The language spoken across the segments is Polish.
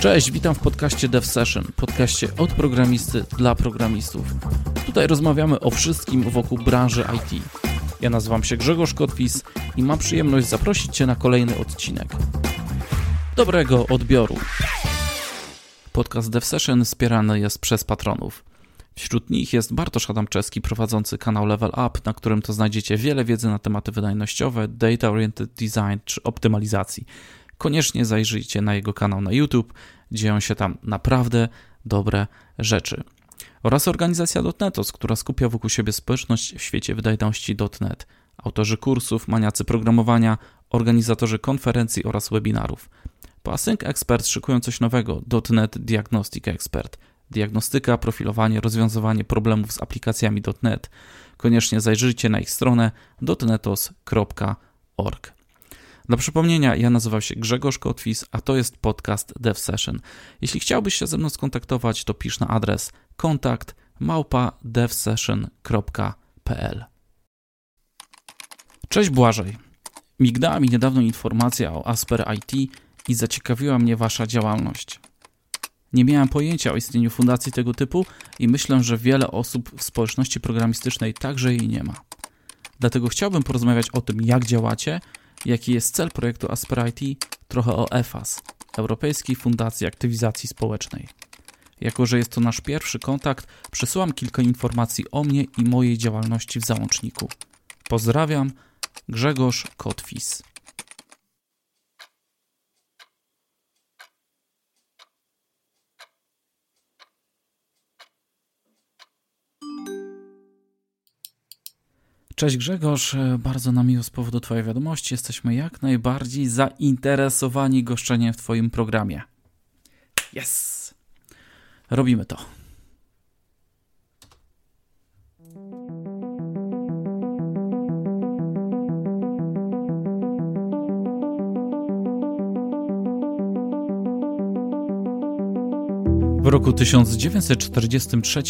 Cześć, witam w podcaście Dev Session, podcaście od programisty dla programistów. Tutaj rozmawiamy o wszystkim wokół branży IT. Ja nazywam się Grzegorz Kotwis i mam przyjemność zaprosić Cię na kolejny odcinek. Dobrego odbioru. Podcast Dev Session wspierany jest przez patronów. Wśród nich jest Bartosz Adamczewski prowadzący kanał Level Up, na którym to znajdziecie wiele wiedzy na tematy wydajnościowe, data oriented design czy optymalizacji. Koniecznie zajrzyjcie na jego kanał na YouTube, dzieją się tam naprawdę dobre rzeczy. Oraz organizacja .NETOS, która skupia wokół siebie społeczność w świecie wydajności .NET. Autorzy kursów, maniacy programowania, organizatorzy konferencji oraz webinarów. Po Async Expert szykują coś nowego, .NET Diagnostic Expert – diagnostyka, profilowanie, rozwiązywanie problemów z aplikacjami .NET. Koniecznie zajrzyjcie na ich stronę dotnetos.org. Dla przypomnienia, ja nazywam się Grzegorz Kotwis, a to jest podcast Dev Session. Jeśli chciałbyś się ze mną skontaktować, to pisz na adres kontakt małpa devsession.pl Cześć Błażej. Migdała mi niedawno informacja o Asper IT i zaciekawiła mnie Wasza działalność. Nie miałem pojęcia o istnieniu fundacji tego typu i myślę, że wiele osób w społeczności programistycznej także jej nie ma. Dlatego chciałbym porozmawiać o tym, jak działacie, jaki jest cel projektu Asperity, trochę o EFAS, Europejskiej Fundacji Aktywizacji Społecznej. Jako, że jest to nasz pierwszy kontakt, przesyłam kilka informacji o mnie i mojej działalności w załączniku. Pozdrawiam, Grzegorz Kotwis. Cześć Grzegorz, e, bardzo nam miło z powodu Twojej wiadomości. Jesteśmy jak najbardziej zainteresowani goszczeniem w Twoim programie. Yes! Robimy to. W roku 1943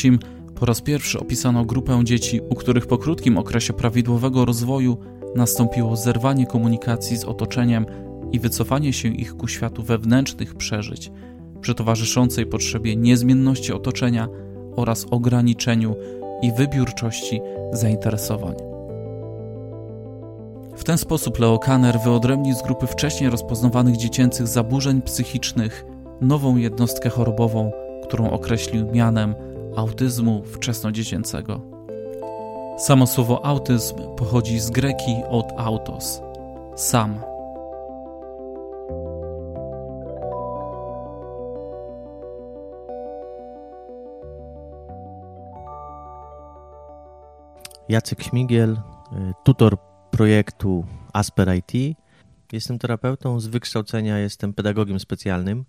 po raz pierwszy opisano grupę dzieci, u których po krótkim okresie prawidłowego rozwoju nastąpiło zerwanie komunikacji z otoczeniem i wycofanie się ich ku światu wewnętrznych przeżyć, przy towarzyszącej potrzebie niezmienności otoczenia oraz ograniczeniu i wybiórczości zainteresowań. W ten sposób Leo Kanner wyodrębnił z grupy wcześniej rozpoznawanych dziecięcych zaburzeń psychicznych nową jednostkę chorobową, którą określił mianem autyzmu wczesnodziecięcego. Samo słowo autyzm pochodzi z greki od autos sam. Jacek Śmigiel, y, tutor projektu Asper IT. Jestem terapeutą, z wykształcenia jestem pedagogiem specjalnym.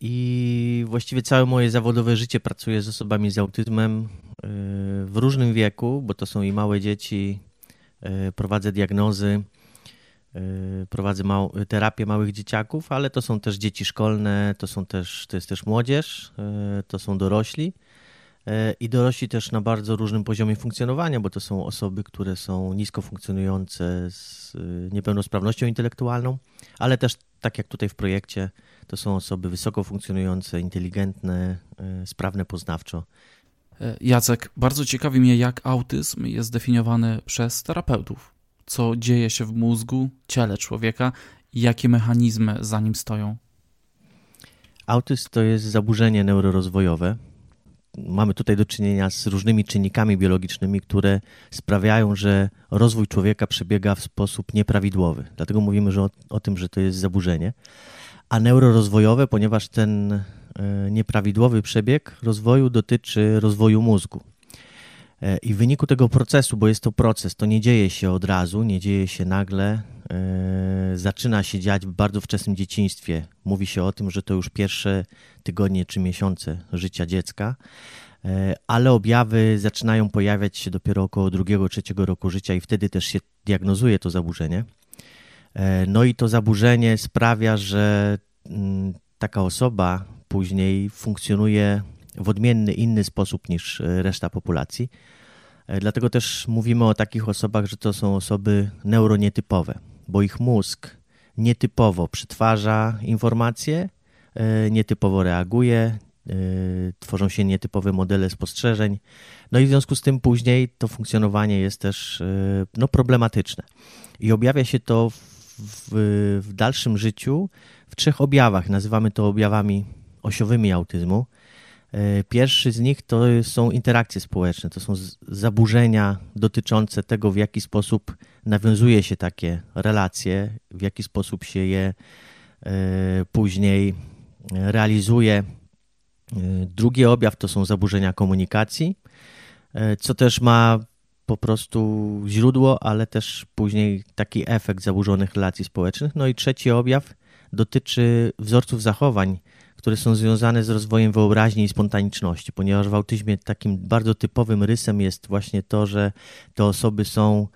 I właściwie całe moje zawodowe życie pracuję z osobami z autyzmem e, w różnym wieku, bo to są i małe dzieci, e, prowadzę diagnozy, e, prowadzę mał terapię małych dzieciaków, ale to są też dzieci szkolne, to, są też, to jest też młodzież, to są dorośli. I dorośli też na bardzo różnym poziomie funkcjonowania, bo to są osoby, które są nisko funkcjonujące z niepełnosprawnością intelektualną, ale też tak jak tutaj w projekcie, to są osoby wysoko funkcjonujące, inteligentne, e, sprawne poznawczo. E, Jacek, bardzo ciekawi mnie, jak autyzm jest definiowany przez terapeutów. Co dzieje się w mózgu, ciele człowieka i jakie mechanizmy za nim stoją? Autyzm to jest zaburzenie neurorozwojowe. Mamy tutaj do czynienia z różnymi czynnikami biologicznymi, które sprawiają, że rozwój człowieka przebiega w sposób nieprawidłowy. Dlatego mówimy że o, o tym, że to jest zaburzenie a neurorozwojowe, ponieważ ten e, nieprawidłowy przebieg rozwoju dotyczy rozwoju mózgu. E, I w wyniku tego procesu, bo jest to proces, to nie dzieje się od razu, nie dzieje się nagle, e, zaczyna się dziać w bardzo wczesnym dzieciństwie. Mówi się o tym, że to już pierwsze tygodnie czy miesiące życia dziecka, ale objawy zaczynają pojawiać się dopiero około drugiego, trzeciego roku życia i wtedy też się diagnozuje to zaburzenie. E, no i to zaburzenie sprawia, że mm, taka osoba później funkcjonuje w odmienny, inny sposób niż e, reszta populacji. E, dlatego też mówimy o takich osobach, że to są osoby neuronietypowe, bo ich mózg nietypowo przetwarza informacje, nietypowo reaguje, tworzą się nietypowe modele spostrzeżeń. No i w związku z tym później to funkcjonowanie jest też no, problematyczne. I objawia się to w, w dalszym życiu w trzech objawach. Nazywamy to objawami osiowymi autyzmu. E, pierwszy z nich to są interakcje społeczne, to są zaburzenia dotyczące tego, w jaki sposób nawiązuje się takie relacje, w jaki sposób się je e, później realizuje. E, drugi objaw to są zaburzenia komunikacji, co też ma po prostu źródło, ale też później taki efekt zaburzonych relacji społecznych. No i trzeci objaw dotyczy wzorców zachowań, które są związane z rozwojem wyobraźni i spontaniczności, ponieważ w autyzmie takim bardzo typowym rysem jest właśnie to, że te osoby są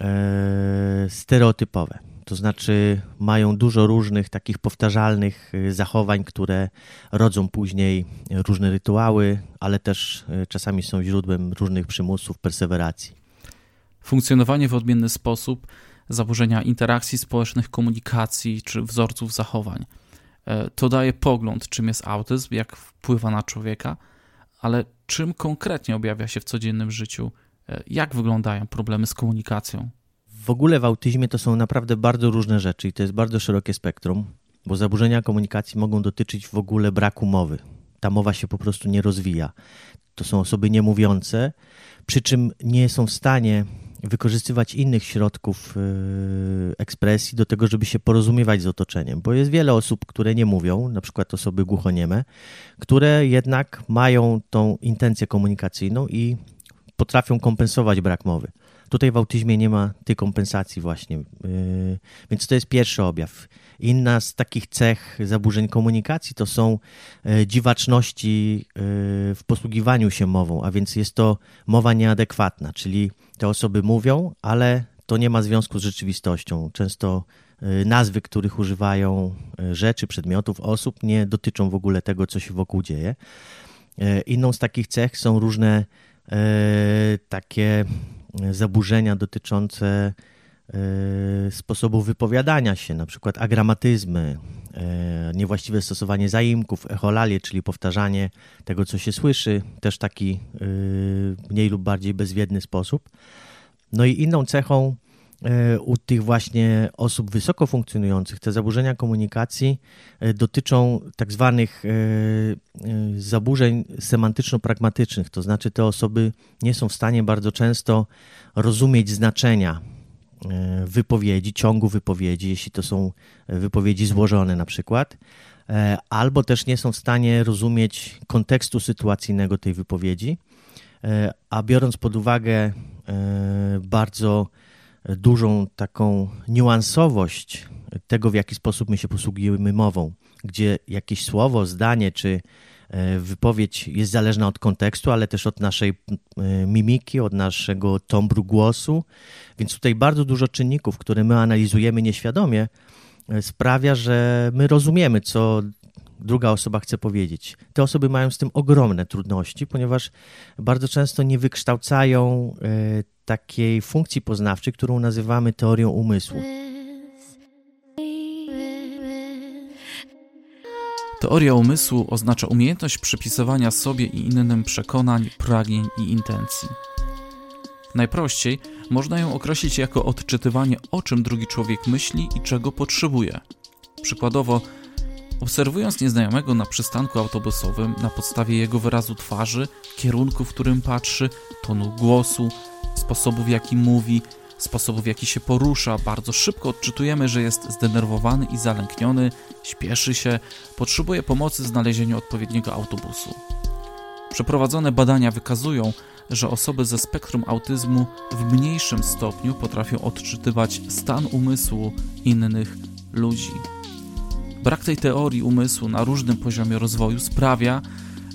e, stereotypowe. To znaczy mają dużo różnych takich powtarzalnych e, zachowań, które rodzą później różne rytuały, ale też e, czasami są źródłem różnych przymusów, perseweracji. Funkcjonowanie w odmienny sposób, zaburzenia interakcji społecznych, komunikacji czy wzorców zachowań. E, to daje pogląd, czym jest autyzm, jak wpływa na człowieka, ale czym konkretnie objawia się w codziennym życiu, jak wyglądają problemy z komunikacją w ogóle w autyzmie to są naprawdę bardzo różne rzeczy i to jest bardzo szerokie spektrum, bo zaburzenia komunikacji mogą dotyczyć w ogóle braku mowy. Ta mowa się po prostu nie rozwija. To są osoby niemówiące, przy czym nie są w stanie wykorzystywać innych środków yy, ekspresji do tego, żeby się porozumiewać z otoczeniem, bo jest wiele osób, które nie mówią, na przykład osoby głuchonieme, które jednak mają tą intencję komunikacyjną i potrafią kompensować brak mowy. Tutaj w autyzmie nie ma tej kompensacji właśnie, yy, więc to jest pierwszy objaw. Inna z takich cech zaburzeń komunikacji to są yy, dziwaczności yy, w posługiwaniu się mową, a więc jest to mowa nieadekwatna, czyli te osoby mówią, ale to nie ma związku z rzeczywistością. Często nazwy, których używają rzeczy, przedmiotów, osób nie dotyczą w ogóle tego, co się wokół dzieje. Inną z takich cech są różne takie zaburzenia dotyczące e, sposobu wypowiadania się, na przykład agramatyzmy, e, niewłaściwe stosowanie zaimków, echolalie, czyli powtarzanie tego, co się słyszy, też taki e, mniej lub bardziej bezwiedny sposób. No i inną cechą u tych właśnie osób wysoko funkcjonujących, te zaburzenia komunikacji dotyczą tak zwanych zaburzeń semantyczno-pragmatycznych, to znaczy te osoby nie są w stanie bardzo często rozumieć znaczenia e, wypowiedzi, ciągu wypowiedzi, jeśli to są wypowiedzi złożone na przykład, e, albo też nie są w stanie rozumieć kontekstu sytuacyjnego tej wypowiedzi, e, a biorąc pod uwagę bardzo dużą taką niuansowość tego, w jaki sposób my się posługujemy mową, gdzie jakieś słowo, zdanie czy E, wypowiedź jest zależna od kontekstu, ale też od naszej e, mimiki, od naszego tombru głosu. Więc tutaj bardzo dużo czynników, które my analizujemy nieświadomie, e, sprawia, że my rozumiemy, co druga osoba chce powiedzieć. Te osoby mają z tym ogromne trudności, ponieważ bardzo często nie wykształcają takiej funkcji poznawczej, którą nazywamy teorią umysłu. Teoria umysłu oznacza umiejętność przypisywania sobie i innym przekonań, pragnień i intencji. Najprościej można ją określić jako odczytywanie, o czym drugi człowiek myśli i czego potrzebuje. Przykładowo, obserwując nieznajomego na przystanku autobusowym na podstawie jego wyrazu twarzy, kierunku, w którym patrzy, tonu głosu, sposobu w jaki mówi, sposobu w jaki się porusza, bardzo szybko odczytujemy, że jest zdenerwowany i zalękniony, śpieszy się, potrzebuje pomocy w znalezieniu odpowiedniego autobusu. Przeprowadzone badania wykazują, że osoby ze spektrum autyzmu w mniejszym stopniu potrafią odczytywać stan umysłu innych ludzi. Brak tej teorii umysłu na różnym poziomie rozwoju sprawia,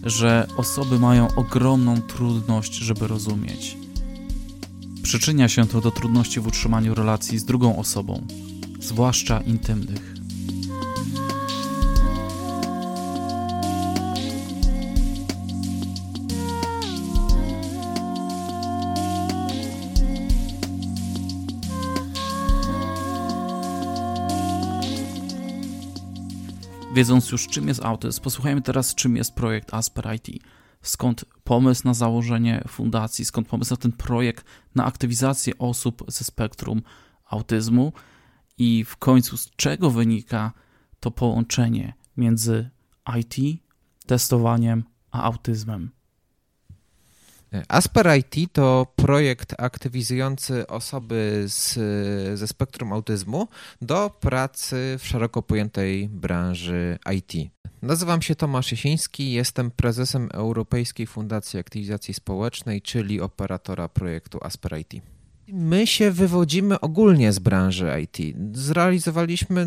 że osoby mają ogromną trudność, żeby rozumieć. Przyczynia się to do trudności w utrzymaniu relacji z drugą osobą, zwłaszcza intymnych. Wiedząc już czym jest autyzm, posłuchajmy teraz czym jest projekt Asper IT. Skąd pomysł na założenie fundacji, skąd pomysł na ten projekt, na aktywizację osób ze spektrum autyzmu i w końcu z czego wynika to połączenie między IT, testowaniem a autyzmem. Asper IT to projekt aktywizujący osoby z, ze spektrum autyzmu do pracy w szeroko pojętej branży IT. Nazywam się Tomasz Jesiński, jestem prezesem Europejskiej Fundacji Aktywizacji Społecznej, czyli operatora projektu Asper IT. My się wywodzimy ogólnie z branży IT. Zrealizowaliśmy,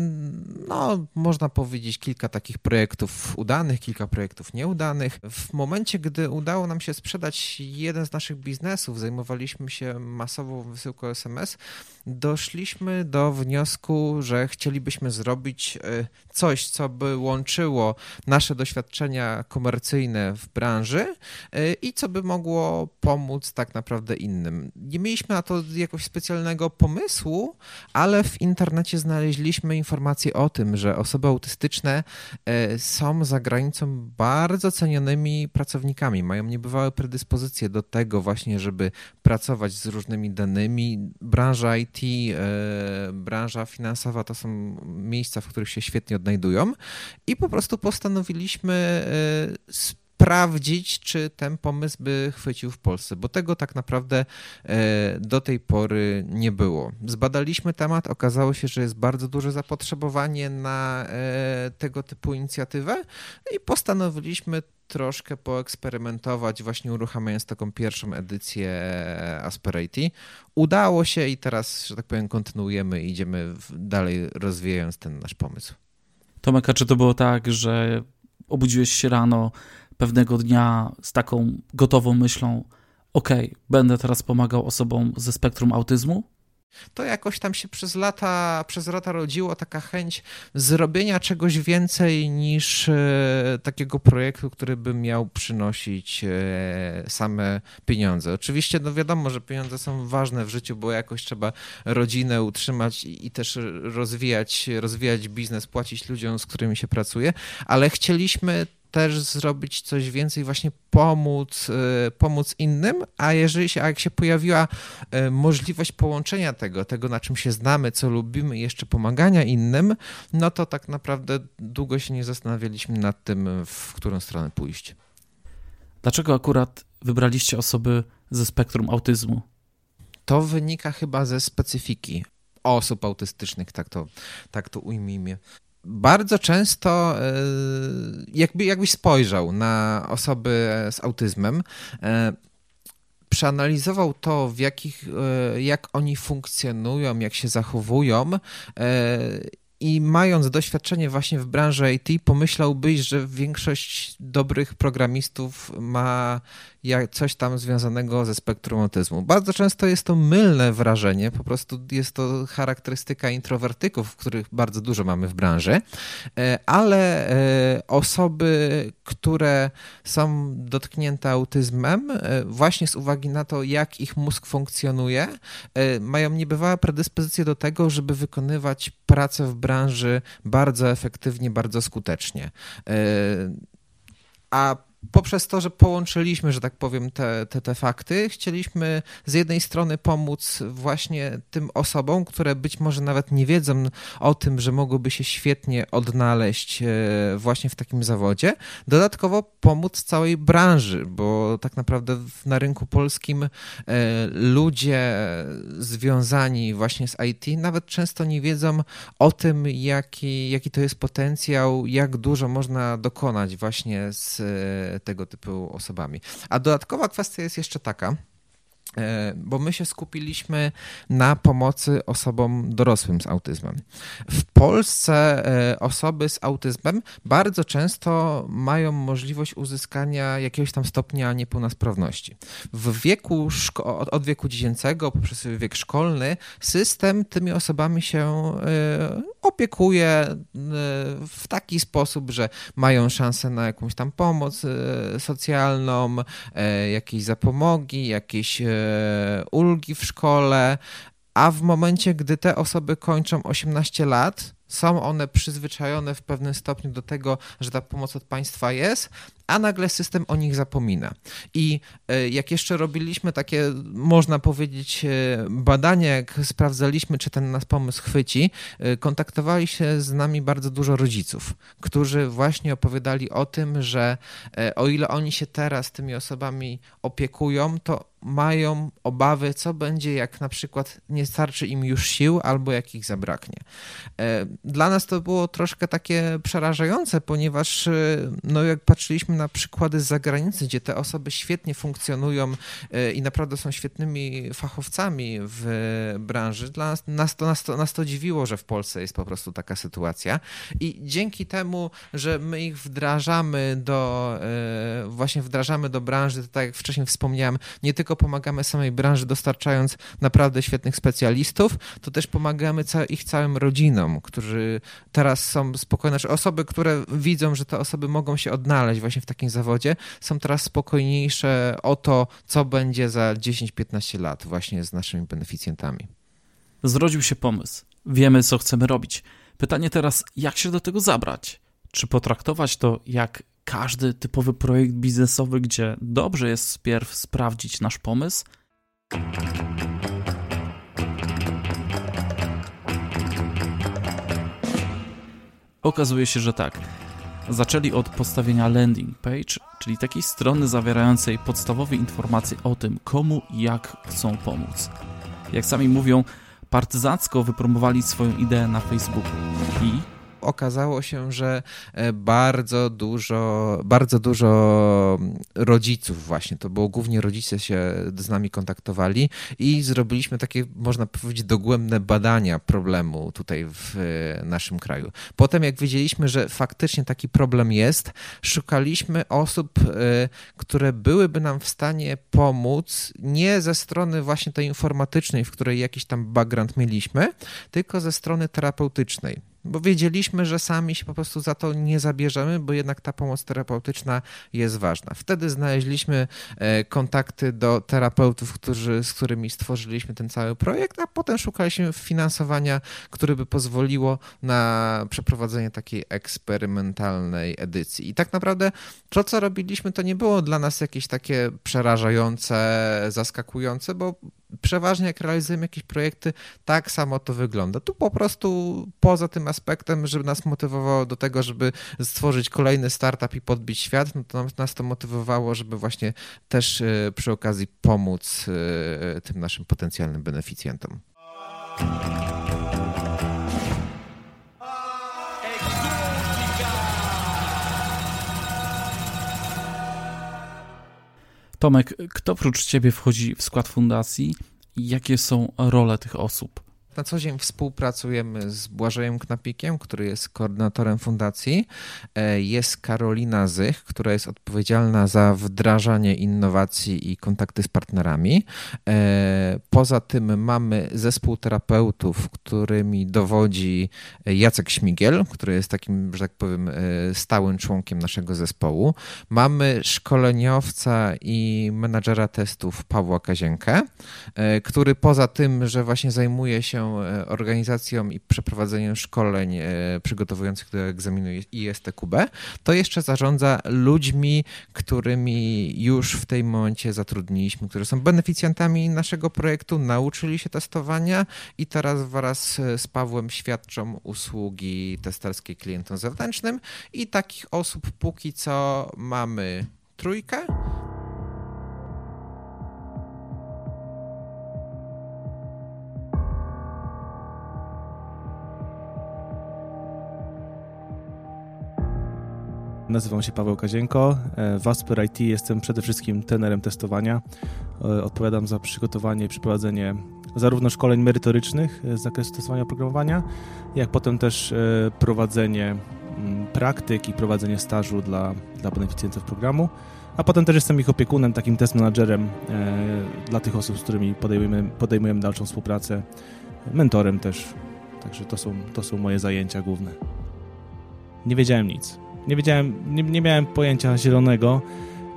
no, można powiedzieć, kilka takich projektów udanych, kilka projektów nieudanych. W momencie, gdy udało nam się sprzedać jeden z naszych biznesów, zajmowaliśmy się masową wysyłką SMS, doszliśmy do wniosku, że chcielibyśmy zrobić e, coś, co by łączyło nasze doświadczenia komercyjne w branży e, i co by mogło pomóc tak naprawdę innym. Nie mieliśmy na to jakiegoś specjalnego pomysłu, ale w internecie znaleźliśmy informacje o tym, że osoby autystyczne e, są za granicą bardzo cenionymi pracownikami, mają niebywałe predyspozycje do tego właśnie, żeby pracować z różnymi danymi. Branża IT, e, branża finansowa to są miejsca, w których się świetnie odnajdują i po prostu postanowiliśmy e, sprawdzić, czy ten pomysł by chwycił w Polsce, bo tego tak naprawdę e, do tej pory nie było. Zbadaliśmy temat, okazało się, że jest bardzo duże zapotrzebowanie na e, tego typu inicjatywę i postanowiliśmy troszkę poeksperymentować, właśnie uruchamiając taką pierwszą edycję Asperity. Udało się i teraz, że tak powiem, kontynuujemy i idziemy dalej rozwijając ten nasz pomysł. Tomek, a czy to było tak, że obudziłeś się rano, pewnego dnia z taką gotową myślą: OK, będę teraz pomagał osobom ze spektrum autyzmu? To jakoś tam się przez lata, przez lata rodziło taka chęć zrobienia czegoś więcej niż e, takiego projektu, który by miał przynosić e, same pieniądze. Oczywiście, no wiadomo, że pieniądze są ważne w życiu, bo jakoś trzeba rodzinę utrzymać i, też rozwijać, rozwijać biznes, płacić ludziom, z którymi się pracuje, ale chcieliśmy też zrobić coś więcej, właśnie pomóc, e, pomóc innym, a jeżeli się, a jak się pojawiła e, możliwość połączenia tego, tego na czym się znamy, co lubimy i jeszcze pomagania innym, no to tak naprawdę długo się nie zastanawialiśmy nad tym, w którą stronę pójść. Dlaczego akurat wybraliście osoby ze spektrum autyzmu? To wynika chyba ze specyfiki osób autystycznych, tak to, tak to ujmijmy bardzo często, e, jakby, jakbyś spojrzał na osoby z autyzmem, e, przeanalizował to, w jakich, e, jak oni funkcjonują, jak się zachowują i mając doświadczenie właśnie w branży IT, pomyślałbyś, że większość dobrych programistów ma coś tam związanego ze spektrum autyzmu. Bardzo często jest to mylne wrażenie, po prostu jest to charakterystyka introwertyków, których bardzo dużo mamy w branży, e, ale e, osoby, które są dotknięte autyzmem, e, właśnie z uwagi na to, jak ich mózg funkcjonuje, mają niebywałe predyspozycje do tego, żeby wykonywać pracę w branży bardzo efektywnie, bardzo skutecznie. A poprzez to, że połączyliśmy, że tak powiem, te, te, te fakty, chcieliśmy z jednej strony pomóc właśnie tym osobom, które być może nawet nie wiedzą o tym, że mogłyby się świetnie odnaleźć e, właśnie w takim zawodzie, dodatkowo pomóc całej branży, bo tak naprawdę na rynku polskim e, ludzie związani właśnie z IT nawet często nie wiedzą o tym, jaki, jaki to jest potencjał, jak dużo można dokonać właśnie z tego typu osobami. A dodatkowa kwestia jest jeszcze taka, bo my się skupiliśmy na pomocy osobom dorosłym z autyzmem. W Polsce e, osoby z autyzmem bardzo często mają możliwość uzyskania jakiegoś tam stopnia niepełnosprawności. W wieku od wieku dziecięcego poprzez wiek szkolny system tymi osobami się e, opiekuje w taki sposób, że mają szansę na jakąś tam pomoc socjalną, jakieś zapomogi, jakieś E, ulgi w szkole, a w momencie, gdy te osoby kończą 18 lat, Są one przyzwyczajone w pewnym stopniu do tego, że ta pomoc od państwa jest, a nagle system o nich zapomina. I e, jak jeszcze robiliśmy takie, można powiedzieć, e, badania, jak sprawdzaliśmy, czy ten nasz pomysł chwyci, e, kontaktowali się z nami bardzo dużo rodziców, którzy właśnie opowiadali o tym, że o ile oni się teraz tymi osobami opiekują, to mają obawy, co będzie, jak na przykład nie starczy im już sił, albo jak ich zabraknie. Dla nas to było troszkę takie przerażające, ponieważ no, jak patrzyliśmy na przykłady z zagranicy, gdzie te osoby świetnie funkcjonują e, i naprawdę są świetnymi fachowcami w branży, dla nas, nas, to, nas, to, nas to dziwiło, że w Polsce jest po prostu taka sytuacja. I dzięki temu, że my ich wdrażamy do, właśnie wdrażamy do branży, tak jak wcześniej wspomniałem, nie tylko tylko pomagamy samej branży dostarczając naprawdę świetnych specjalistów, to też pomagamy ich całym rodzinom, którzy teraz są spokojne, znaczy osoby, które widzą, że te osoby mogą się odnaleźć właśnie w takim zawodzie, są teraz spokojniejsze o to, co będzie za 10-15 lat właśnie z naszymi beneficjentami. Zrodził się pomysł. Wiemy, co chcemy robić. Pytanie teraz, jak się do tego zabrać? Czy potraktować to jak każdy typowy projekt biznesowy, gdzie dobrze jest wpierw sprawdzić nasz pomysł. Okazuje się, że tak. Zaczęli od postawienia landing page, czyli takiej strony zawierającej podstawowe informacje o tym, komu i jak chcą pomóc. Jak sami mówią, partyzacko wypromowali swoją ideę na Facebooku i okazało się, że e, bardzo dużo, bardzo dużo rodziców właśnie, to było głównie rodzice się z nami kontaktowali i zrobiliśmy takie, można powiedzieć, dogłębne badania problemu tutaj w e, naszym kraju. Potem jak wiedzieliśmy, że faktycznie taki problem jest, szukaliśmy osób, e, które byłyby nam w stanie pomóc nie ze strony właśnie tej informatycznej, w której jakiś tam background mieliśmy, tylko ze strony terapeutycznej bo wiedzieliśmy, że sami się po prostu za to nie zabierzemy, bo jednak ta pomoc terapeutyczna jest ważna. Wtedy znaleźliśmy e, kontakty do terapeutów, którzy, z którymi stworzyliśmy ten cały projekt, a potem szukaliśmy finansowania, które by pozwoliło na przeprowadzenie takiej eksperymentalnej edycji. I tak naprawdę to, co robiliśmy, to nie było dla nas jakieś takie przerażające, zaskakujące, bo przeważnie jak realizujemy jakieś projekty, tak samo to wygląda. Tu po prostu poza tym aspektem, żeby nas motywowało do tego, żeby stworzyć kolejny startup i podbić świat, no to nas to motywowało, żeby właśnie też e, przy okazji pomóc e, tym naszym potencjalnym beneficjentom. Tomek, kto oprócz ciebie wchodzi w skład fundacji jakie są role tych osób? Na co dzień współpracujemy z Błażejem Knapikiem, który jest koordynatorem fundacji. E, jest Karolina Zych, która jest odpowiedzialna za wdrażanie innowacji i kontakty z partnerami. E, poza tym mamy zespół terapeutów, którymi dowodzi Jacek Śmigiel, który jest takim, że tak powiem, e, stałym członkiem naszego zespołu. Mamy szkoleniowca i menadżera testów Pawła Kazienkę, który poza tym, że właśnie zajmuje się E, organizacją i przeprowadzeniem szkoleń e, przygotowujących do egzaminu ISTQB, to jeszcze zarządza ludźmi, którymi już w tym momencie zatrudniliśmy, którzy są beneficjantami naszego projektu, nauczyli się testowania i teraz wraz z Pawłem świadczą usługi testerskie klientom zewnętrznym i takich osób póki co mamy trójkę. Nazywam się Paweł Kazienko. E, w Asper IT jestem przede wszystkim trenerem testowania. E, odpowiadam za przygotowanie i przeprowadzenie zarówno szkoleń merytorycznych z zakresu testowania oprogramowania, jak potem też e, prowadzenie mm, praktyk i prowadzenie stażu dla, dla beneficjentów programu. A potem też jestem ich opiekunem, takim test managerem dla tych osób, z którymi podejmujemy, podejmujemy dalszą współpracę, mentorem też. Także to są, to są moje zajęcia główne. Nie wiedziałem nic. Nie wiedziałem, nie, nie miałem pojęcia zielonego,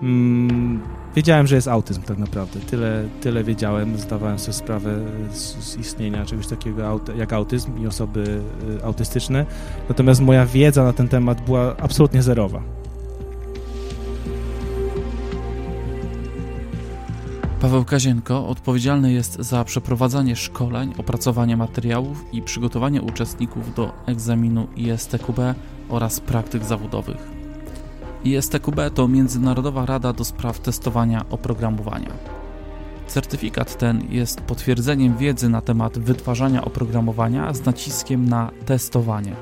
mm, wiedziałem, że jest autyzm tak naprawdę. Tyle, tyle wiedziałem, zdawałem sobie sprawę z, z istnienia czegoś takiego jak autyzm i osoby y, autystyczne. Natomiast moja wiedza na ten temat była absolutnie zerowa. Paweł Kazienko odpowiedzialny jest za przeprowadzanie szkoleń, opracowanie materiałów i przygotowanie uczestników do egzaminu ISTQB oraz praktyk zawodowych. ISTQB to Międzynarodowa Rada do Spraw Testowania Oprogramowania. Certyfikat ten jest potwierdzeniem wiedzy na temat wytwarzania oprogramowania z naciskiem na testowanie.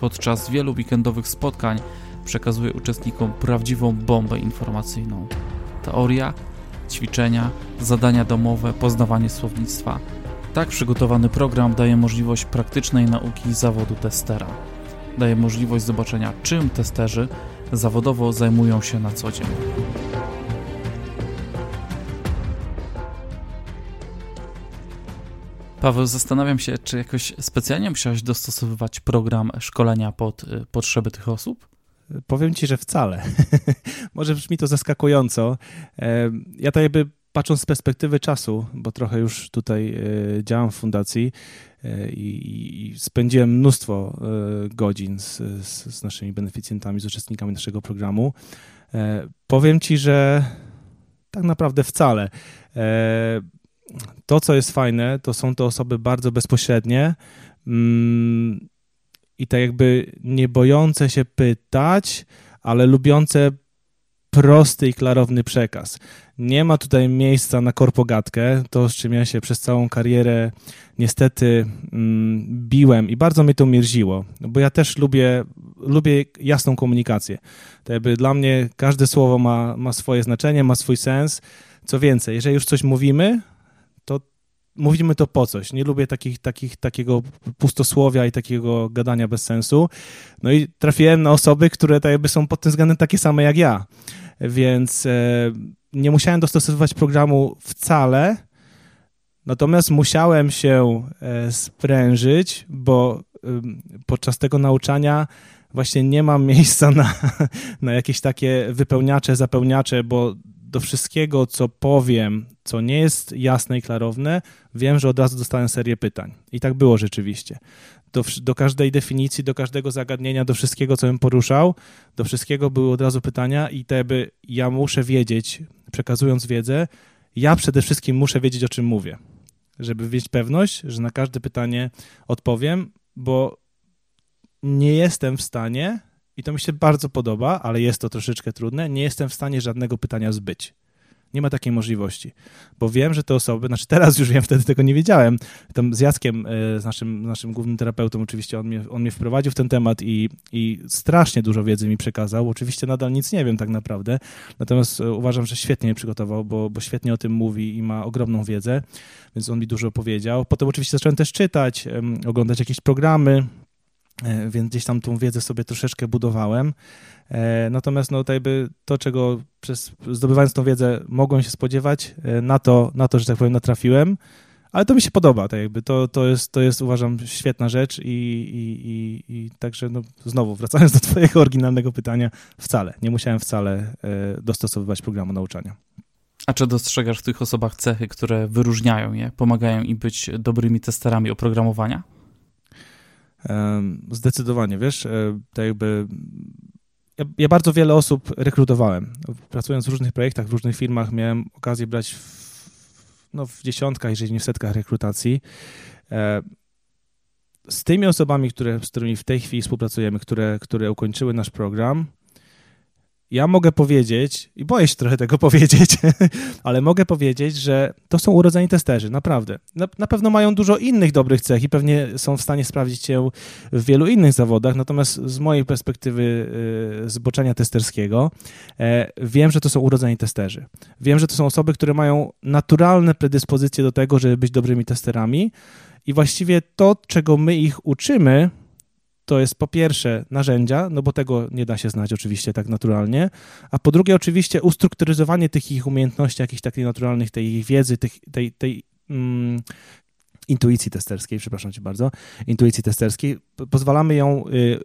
Podczas wielu weekendowych spotkań przekazuje uczestnikom prawdziwą bombę informacyjną. Teoria, ćwiczenia, zadania domowe, poznawanie słownictwa. Tak przygotowany program daje możliwość praktycznej nauki zawodu testera. Daje możliwość zobaczenia, czym testerzy zawodowo zajmują się na co dzień. Paweł, zastanawiam się, czy jakoś specjalnie musiałeś dostosowywać program szkolenia pod y, potrzeby tych osób? Powiem ci, że wcale. Może brzmi to zaskakująco. Ja tak jakby patrząc z perspektywy czasu, bo trochę już tutaj e, działam w fundacji e, i, spędziłem mnóstwo e, godzin z, z, z naszymi beneficjentami, z uczestnikami naszego programu, powiem ci, że tak naprawdę wcale. To, co jest fajne, to są to osoby bardzo bezpośrednie mm, i tak jakby nie bojące się pytać, ale lubiące prosty i klarowny przekaz. Nie ma tutaj miejsca na korpogatkę, to z czym ja się przez całą karierę niestety mm, biłem i bardzo mnie to mierziło, bo ja też lubię, lubię jasną komunikację. To jakby dla mnie każde słowo ma, ma swoje znaczenie, ma swój sens. Co więcej, jeżeli już coś mówimy, mówimy to po coś. Nie lubię takich, takich, takiego pustosłowia i takiego gadania bez sensu. No i trafiłem na osoby, które tak jakby są pod tym względem takie same jak ja. Więc e, nie musiałem dostosowywać programu wcale, natomiast musiałem się e, sprężyć, bo podczas tego nauczania właśnie nie mam miejsca na, na jakieś takie wypełniacze, zapełniacze, bo do wszystkiego, co powiem, co nie jest jasne i klarowne, wiem, że od razu dostałem serię pytań. I tak było rzeczywiście. Do, do każdej definicji, do każdego zagadnienia, do wszystkiego, co bym poruszał, do wszystkiego były od razu pytania i te by ja muszę wiedzieć, przekazując wiedzę, ja przede wszystkim muszę wiedzieć, o czym mówię, żeby mieć pewność, że na każde pytanie odpowiem, bo nie jestem w stanie i to mi się bardzo podoba, ale jest to troszeczkę trudne. Nie jestem w stanie żadnego pytania zbyć. Nie ma takiej możliwości, bo wiem, że te osoby, znaczy teraz już wiem, wtedy tego nie wiedziałem. Tam z Jackiem, e, z naszym, naszym głównym terapeutą, oczywiście on mnie, on mnie wprowadził w ten temat i, i strasznie dużo wiedzy mi przekazał. Oczywiście nadal nic nie wiem tak naprawdę, natomiast e, uważam, że świetnie mnie przygotował, bo, bo świetnie o tym mówi i ma ogromną wiedzę, więc on mi dużo powiedział. Potem oczywiście zacząłem też czytać, oglądać jakieś programy, więc gdzieś tam tą wiedzę sobie troszeczkę budowałem. E, natomiast no, to, jakby to, czego przez, zdobywając tą wiedzę mogłem się spodziewać, e, na to, na to, że tak powiem, natrafiłem, ale to mi się podoba, tak jakby to, to, jest, to jest uważam świetna rzecz i, i, i, i także no, znowu wracając do twojego oryginalnego pytania, wcale, nie musiałem wcale dostosowywać programu nauczania. A czy dostrzegasz w tych osobach cechy, które wyróżniają je, pomagają im być dobrymi testerami oprogramowania? Zdecydowanie, wiesz, e, tak jakby ja, ja, bardzo wiele osób rekrutowałem. Pracując w różnych projektach, w różnych firmach, miałem okazję brać w, no, w dziesiątkach, jeżeli nie w setkach rekrutacji. E, z tymi osobami, które, z którymi w tej chwili współpracujemy, które, które ukończyły nasz program, ja mogę powiedzieć, i boję się trochę tego powiedzieć, ale mogę powiedzieć, że to są urodzeni testerzy, naprawdę. Na, na, pewno mają dużo innych dobrych cech i pewnie są w stanie sprawdzić się w wielu innych zawodach, natomiast z mojej perspektywy y, zboczenia testerskiego e, wiem, że to są urodzeni testerzy. Wiem, że to są osoby, które mają naturalne predyspozycje do tego, żeby być dobrymi testerami i właściwie to, czego my ich uczymy, to jest po pierwsze narzędzia, no bo tego nie da się znać oczywiście tak naturalnie, a po drugie oczywiście ustrukturyzowanie tych ich umiejętności, jakichś takich naturalnych, tej ich wiedzy, tej, tej mm, intuicji testerskiej, przepraszam cię bardzo, intuicji testerskiej, pozwalamy ją y,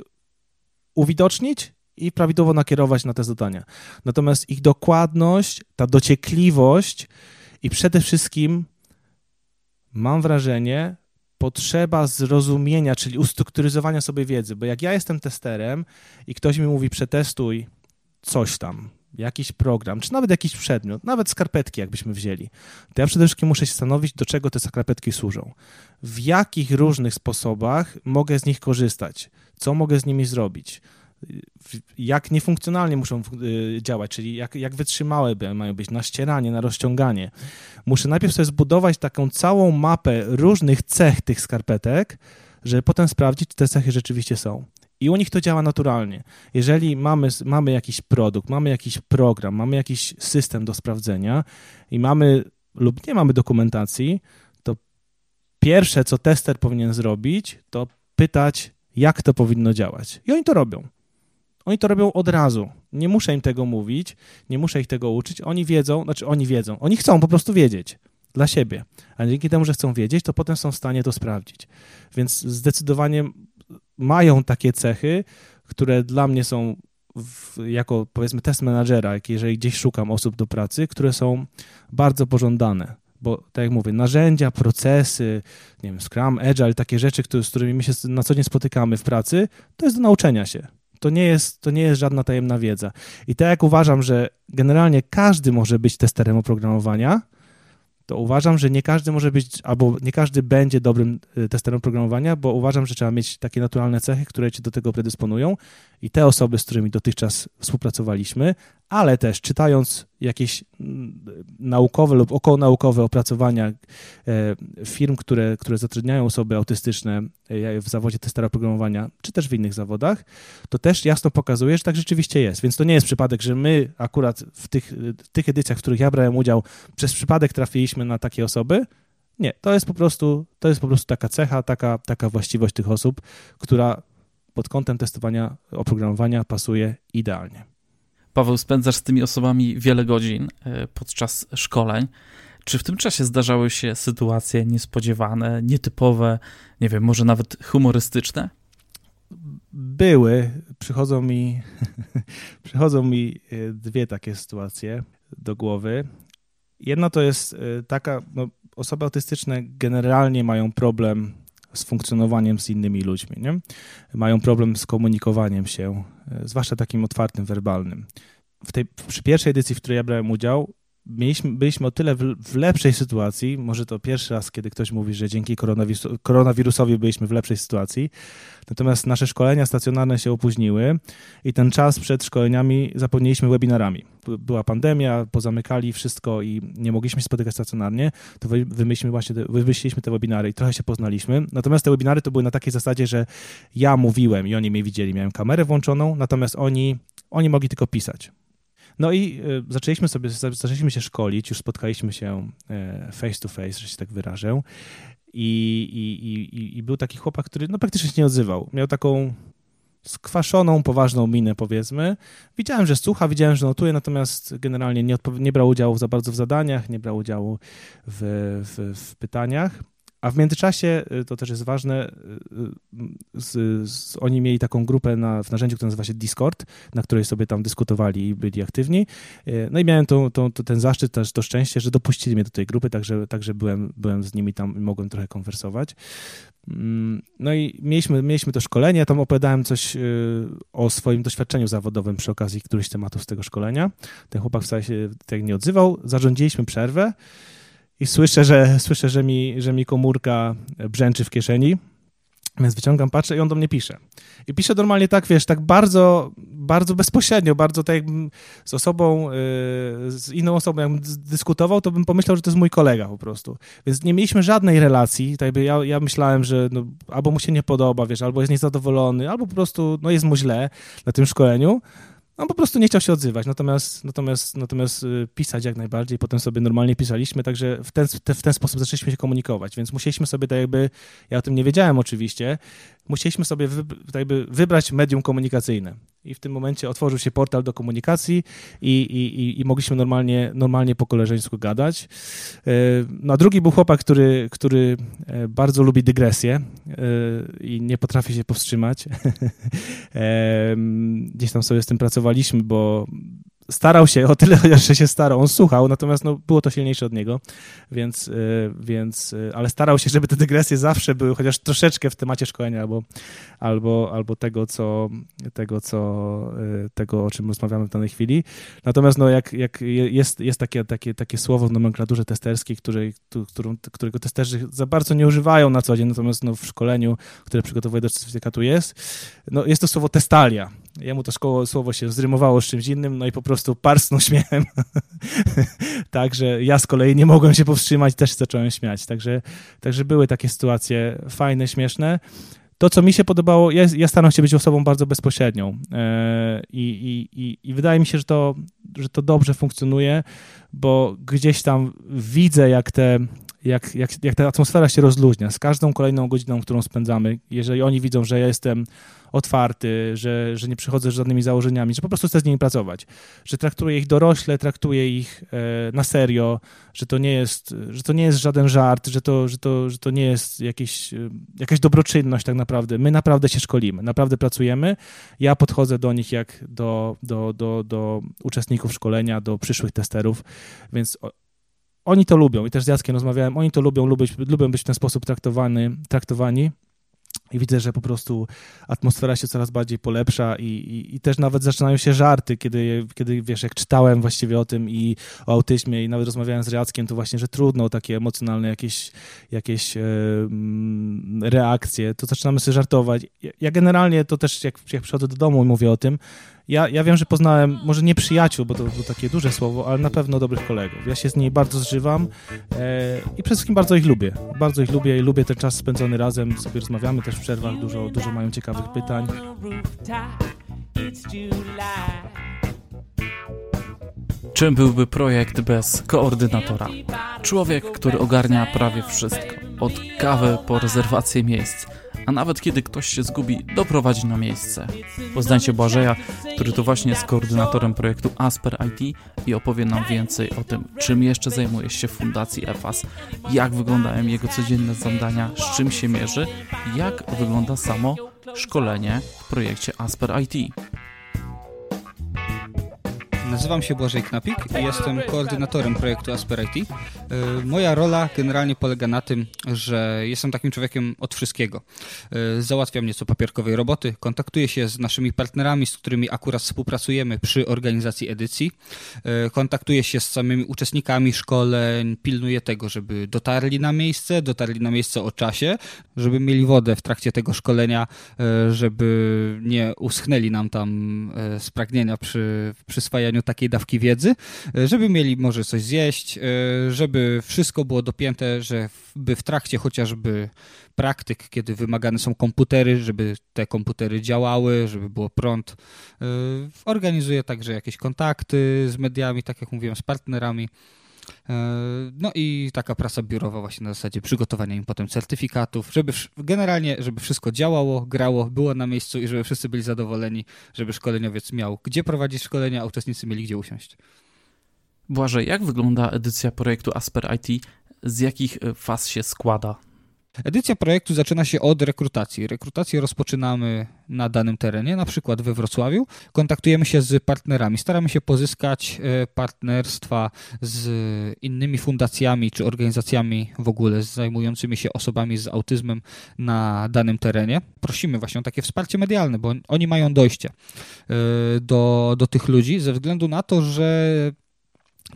uwidocznić i prawidłowo nakierować na te zadania. Natomiast ich dokładność, ta dociekliwość i przede wszystkim mam wrażenie, potrzeba zrozumienia, czyli ustrukturyzowania sobie wiedzy, bo jak ja jestem testerem i ktoś mi mówi przetestuj coś tam, jakiś program, czy nawet jakiś przedmiot, nawet skarpetki jakbyśmy wzięli, to ja przede wszystkim muszę się stanowić, do czego te skarpetki służą. W jakich różnych sposobach mogę z nich korzystać, co mogę z nimi zrobić, jak niefunkcjonalnie muszą y, działać, czyli jak, jak wytrzymałe mają być na ścieranie, na rozciąganie. Muszę najpierw sobie zbudować taką całą mapę różnych cech tych skarpetek, żeby potem sprawdzić, czy te cechy rzeczywiście są. I u nich to działa naturalnie. Jeżeli mamy, mamy jakiś produkt, mamy jakiś program, mamy jakiś system do sprawdzenia i mamy lub nie mamy dokumentacji, to pierwsze, co tester powinien zrobić, to pytać, jak to powinno działać. I oni to robią. Oni to robią od razu. Nie muszę im tego mówić, nie muszę ich tego uczyć. Oni wiedzą, znaczy oni wiedzą, oni chcą po prostu wiedzieć dla siebie. A dzięki temu, że chcą wiedzieć, to potem są w stanie to sprawdzić. Więc zdecydowanie mają takie cechy, które dla mnie są w, jako powiedzmy test menadżera, jeżeli gdzieś szukam osób do pracy, które są bardzo pożądane. Bo tak jak mówię, narzędzia, procesy, nie wiem, Scrum, Agile, takie rzeczy, które, z którymi my się na co dzień spotykamy w pracy, to jest do nauczenia się. To nie jest, to nie jest żadna tajemna wiedza. I tak jak uważam, że generalnie każdy może być testerem oprogramowania, to uważam, że nie każdy może być, albo nie każdy będzie dobrym y, testerem programowania, bo uważam, że trzeba mieć takie naturalne cechy, które cię do tego predysponują i te osoby, z którymi dotychczas współpracowaliśmy, ale też czytając jakieś mm, naukowe lub okołonaukowe opracowania e, firm, które, które zatrudniają osoby autystyczne e, w zawodzie testera programowania, czy też w innych zawodach, to też jasno pokazuje, że tak rzeczywiście jest. Więc to nie jest przypadek, że my akurat w tych, w tych edycjach, w których ja brałem udział, przez przypadek trafiliśmy na takie osoby. Nie, to jest po prostu, to jest po prostu taka cecha, taka, taka właściwość tych osób, która pod kątem testowania oprogramowania pasuje idealnie. Paweł, spędzasz z tymi osobami wiele godzin e, podczas szkoleń. Czy w tym czasie zdarzały się sytuacje niespodziewane, nietypowe, nie wiem, może nawet humorystyczne? Były. Przychodzą mi, przychodzą mi e, dwie takie sytuacje do głowy. Jedna to jest e, taka, no, osoby autystyczne generalnie mają problem z funkcjonowaniem z innymi ludźmi. Nie? Mają problem z komunikowaniem się, e, zwłaszcza takim otwartym, werbalnym. W tej, przy pierwszej edycji, w której ja brałem udział, mieliśmy, byliśmy o tyle w, w, lepszej sytuacji, może to pierwszy raz, kiedy ktoś mówi, że dzięki koronawirus, koronawirusowi byliśmy w lepszej sytuacji, natomiast nasze szkolenia stacjonarne się opóźniły i ten czas przed szkoleniami zapełniliśmy webinarami. Była pandemia, pozamykali wszystko i nie mogliśmy się spotykać stacjonarnie, to wymyśliliśmy właśnie te, wymyśliliśmy te webinary i trochę się poznaliśmy. Natomiast te webinary to były na takiej zasadzie, że ja mówiłem i oni mnie widzieli, miałem kamerę włączoną, natomiast oni, oni mogli tylko pisać. No i y, zaczęliśmy sobie, zaczęliśmy się szkolić, już spotkaliśmy się e, face to face, że się tak wyrażę. I, i, i, i był taki chłopak, który no, praktycznie się nie odzywał. Miał taką skwaszoną, poważną minę, powiedzmy. Widziałem, że słucha, widziałem, że notuje, natomiast generalnie nie, nie brał udziału za bardzo w zadaniach, nie brał udziału w, w, w pytaniach. A w międzyczasie, y, to też jest ważne, y, z, z, oni mieli taką grupę na, w narzędziu, które nazywa się Discord, na której sobie tam dyskutowali i byli aktywni. Y, no i miałem to, to, ten zaszczyt, też to szczęście, że dopuścili mnie do tej grupy, także, także byłem, byłem z nimi tam i mogłem trochę konwersować. Mm, no i mieliśmy, mieliśmy to szkolenie, tam opowiadałem coś o swoim doświadczeniu zawodowym przy okazji którychś tematów z tego szkolenia. Ten chłopak wcale się tak nie odzywał. Zarządziliśmy przerwę i słyszę, że, słyszę, że, mi, że mi komórka brzęczy w kieszeni, więc wyciągam, patrzę i on do mnie pisze. I pisze normalnie tak, wiesz, tak bardzo, bardzo bezpośrednio, bardzo tak jakbym z osobą, yy, z inną osobą jakbym dyskutował, to bym pomyślał, że to jest mój kolega po prostu. Więc nie mieliśmy żadnej relacji, tak jakby ja, ja myślałem, że no, albo mu się nie podoba, wiesz, albo jest niezadowolony, albo po prostu no, jest mu źle na tym szkoleniu, on po prostu nie chciał się odzywać, natomiast, natomiast, natomiast y, pisać jak najbardziej, potem sobie normalnie pisaliśmy, także w ten, w ten sposób zaczęliśmy się komunikować, więc musieliśmy sobie tak jakby, ja o tym nie wiedziałem oczywiście, musieliśmy sobie tak jakby wybrać medium komunikacyjne. i w tym momencie otworzył się portal do komunikacji i, i, i mogliśmy normalnie, normalnie po koleżeńsku gadać. E, no a drugi był chłopak, który, który e, bardzo lubi dygresję e, i nie potrafi się powstrzymać. Gdzieś tam sobie z tym pracowaliśmy, bo starał się o tyle, chociaż się starał, on słuchał, natomiast no, było to silniejsze od niego, więc, więc, ale starał się, żeby te dygresje zawsze były chociaż troszeczkę w temacie szkolenia albo, albo, albo tego, co, tego, co, y, tego, o czym rozmawiamy w danej chwili. Natomiast no, jak, jak jest, jest takie, takie, takie słowo w nomenklaturze testerskiej, której, którą, którego testerzy za bardzo nie używają na co dzień, natomiast no, w szkoleniu, które przygotowuje do certyfikatu jest, no, jest to słowo testalia. Jemu to szkoło, słowo się zrymowało z czymś innym, no i po prostu parsnął śmiechem. także ja z kolei nie mogłem się powstrzymać, też zacząłem śmiać. Także, także były takie sytuacje fajne, śmieszne to, co mi się podobało, ja, ja staram się być osobą bardzo bezpośrednią e, i, i, i wydaje mi się, że to, że to dobrze funkcjonuje, bo gdzieś tam widzę, jak te jak, jak, jak ta atmosfera się rozluźnia z każdą kolejną godziną, którą spędzamy, jeżeli oni widzą, że ja jestem otwarty, że, że nie przychodzę z żadnymi założeniami, że po prostu chcę z nimi pracować, że traktuję ich dorośle, traktuję ich e, na serio, że to nie jest, że to nie jest żaden żart, że to, że to, że to nie jest jakieś, e, jakaś dobroczynność tak naprawdę. My naprawdę się szkolimy, naprawdę pracujemy. Ja podchodzę do nich jak do, do, do, do uczestników szkolenia, do przyszłych testerów, więc oni to lubią i też z Jackiem rozmawiałem, oni to lubią, lubią, lubią być w ten sposób traktowany, traktowani. I widzę, że po prostu atmosfera się coraz bardziej polepsza i, i, i, też nawet zaczynają się żarty, kiedy, kiedy, wiesz, jak czytałem właściwie o tym i o autyzmie i nawet rozmawiałem z Jackiem, to właśnie, że trudno takie emocjonalne jakieś, jakieś e, reakcje, to zaczynamy sobie żartować. Ja, ja generalnie to też, jak, jak przychodzę do domu i mówię o tym, ja, ja wiem, że poznałem, może nie przyjaciół, bo to było takie duże słowo, ale na pewno dobrych kolegów. Ja się z nimi bardzo zżywam e, i przede wszystkim bardzo ich lubię. Bardzo ich lubię i lubię ten czas spędzony razem, sobie rozmawiamy też w przerwach, dużo, dużo mają ciekawych pytań. Czym byłby projekt bez koordynatora? Człowiek, który ogarnia prawie wszystko, od kawy po rezerwację miejsc a nawet kiedy ktoś się zgubi, doprowadzi na miejsce. Poznajcie Błażeja, który to właśnie jest koordynatorem projektu Asper IT i opowie nam więcej o tym, czym jeszcze zajmuje się w Fundacji EFAS, jak wyglądają jego codzienne zadania, z czym się mierzy jak wygląda samo szkolenie w projekcie Asper IT. Nazywam się Błażej Knapik i jestem koordynatorem projektu Asper IT. E, moja rola generalnie polega na tym, że jestem takim człowiekiem od wszystkiego. E, załatwiam nieco papierkowej roboty, kontaktuję się z naszymi partnerami, z którymi akurat współpracujemy przy organizacji edycji, e, kontaktuję się z samymi uczestnikami szkoleń, pilnuję tego, żeby dotarli na miejsce, dotarli na miejsce o czasie, żeby mieli wodę w trakcie tego szkolenia, żeby nie uschnęli nam tam spragnienia przy przyswajaniu takiej dawki wiedzy, e, żeby mieli może coś zjeść, e, żeby wszystko było dopięte, żeby w trakcie chociażby praktyk, kiedy wymagane są komputery, żeby te komputery działały, żeby było prąd. E, organizuję także jakieś kontakty z mediami, tak jak mówiłem, z partnerami. No i taka praca biurowa właśnie na zasadzie przygotowania im potem certyfikatów, żeby generalnie, żeby wszystko działało, grało, było na miejscu i żeby wszyscy byli zadowoleni, żeby szkoleniowiec miał gdzie prowadzić szkolenia, a uczestnicy mieli gdzie usiąść. Błażej, jak wygląda edycja projektu Asper IT? Z jakich faz się składa? Edycja projektu zaczyna się od rekrutacji. Rekrutację rozpoczynamy na danym terenie, na przykład we Wrocławiu. Kontaktujemy się z partnerami, staramy się pozyskać e, partnerstwa z innymi fundacjami czy organizacjami w ogóle zajmującymi się osobami z autyzmem na danym terenie. Prosimy właśnie o takie wsparcie medialne, bo oni mają dojście e, do, do tych ludzi ze względu na to, że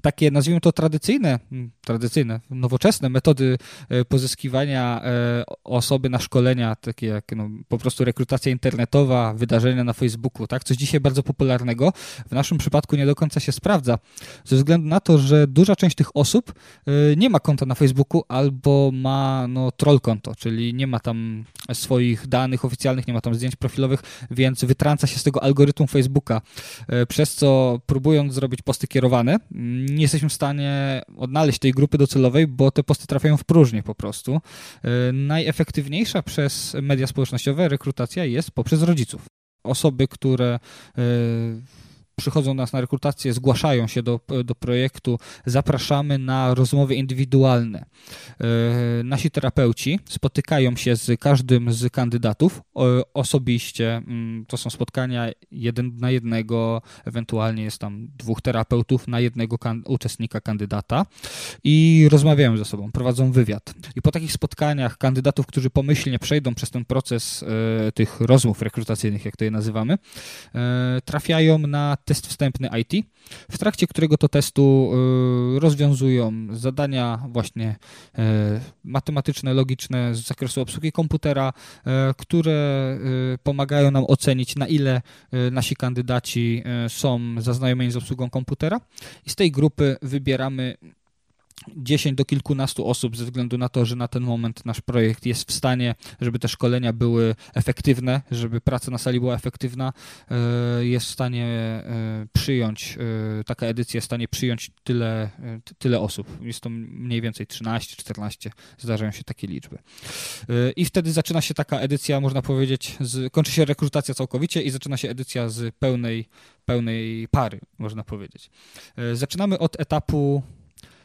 takie, nazwijmy to tradycyjne, mm, tradycyjne, nowoczesne metody e, pozyskiwania e, osoby na szkolenia, takie jak no, po prostu rekrutacja internetowa, wydarzenia na Facebooku, tak? Coś dzisiaj bardzo popularnego. W naszym przypadku nie do końca się sprawdza, ze względu na to, że duża część tych osób e, nie ma konta na Facebooku albo ma no, troll konto, czyli nie ma tam swoich danych oficjalnych, nie ma tam zdjęć profilowych, więc wytrąca się z tego algorytmu Facebooka, przez co próbując zrobić posty kierowane, nie jesteśmy w stanie odnaleźć tej grupy docelowej, bo te posty trafiają w próżnię po prostu. E, najefektywniejsza przez media społecznościowe rekrutacja jest poprzez rodziców. osoby, które przychodzą do nas na rekrutację, zgłaszają się do, do projektu, zapraszamy na rozmowy indywidualne. E, nasi terapeuci spotykają się z każdym z kandydatów osobiście. Mm, to są spotkania jeden na jednego, ewentualnie jest tam dwóch terapeutów na jednego kan uczestnika kandydata i rozmawiają ze sobą, prowadzą wywiad. I po takich spotkaniach kandydatów, którzy pomyślnie przejdą przez ten proces e, tych rozmów rekrutacyjnych, jak to je nazywamy, e, trafiają na test wstępny IT, w trakcie którego to testu y, rozwiązują zadania właśnie y, matematyczne, logiczne z zakresu obsługi komputera, y, które pomagają nam ocenić, na ile nasi kandydaci są zaznajomieni z obsługą komputera. I z tej grupy wybieramy 10 do kilkunastu osób ze względu na to, że na ten moment nasz projekt jest w stanie, żeby te szkolenia były efektywne, żeby praca na sali była efektywna, e, jest w stanie e, przyjąć, e, taka edycja jest w stanie przyjąć tyle, tyle osób. Jest to mniej więcej 13, 14, zdarzają się takie liczby. I wtedy zaczyna się taka edycja, można powiedzieć, z, kończy się rekrutacja całkowicie i zaczyna się edycja z pełnej, pełnej pary, można powiedzieć. Zaczynamy od etapu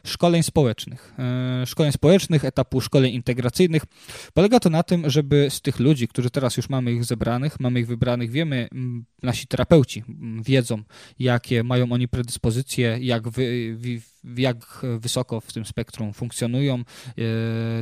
szkoleń społecznych. E, szkoleń społecznych, etapu szkoleń integracyjnych. Polega to na tym, żeby z tych ludzi, którzy teraz już mamy ich zebranych, mamy ich wybranych, wiemy, nasi terapeuci wiedzą, jakie mają oni predyspozycje, jak wy, jak wysoko w tym spektrum funkcjonują. E,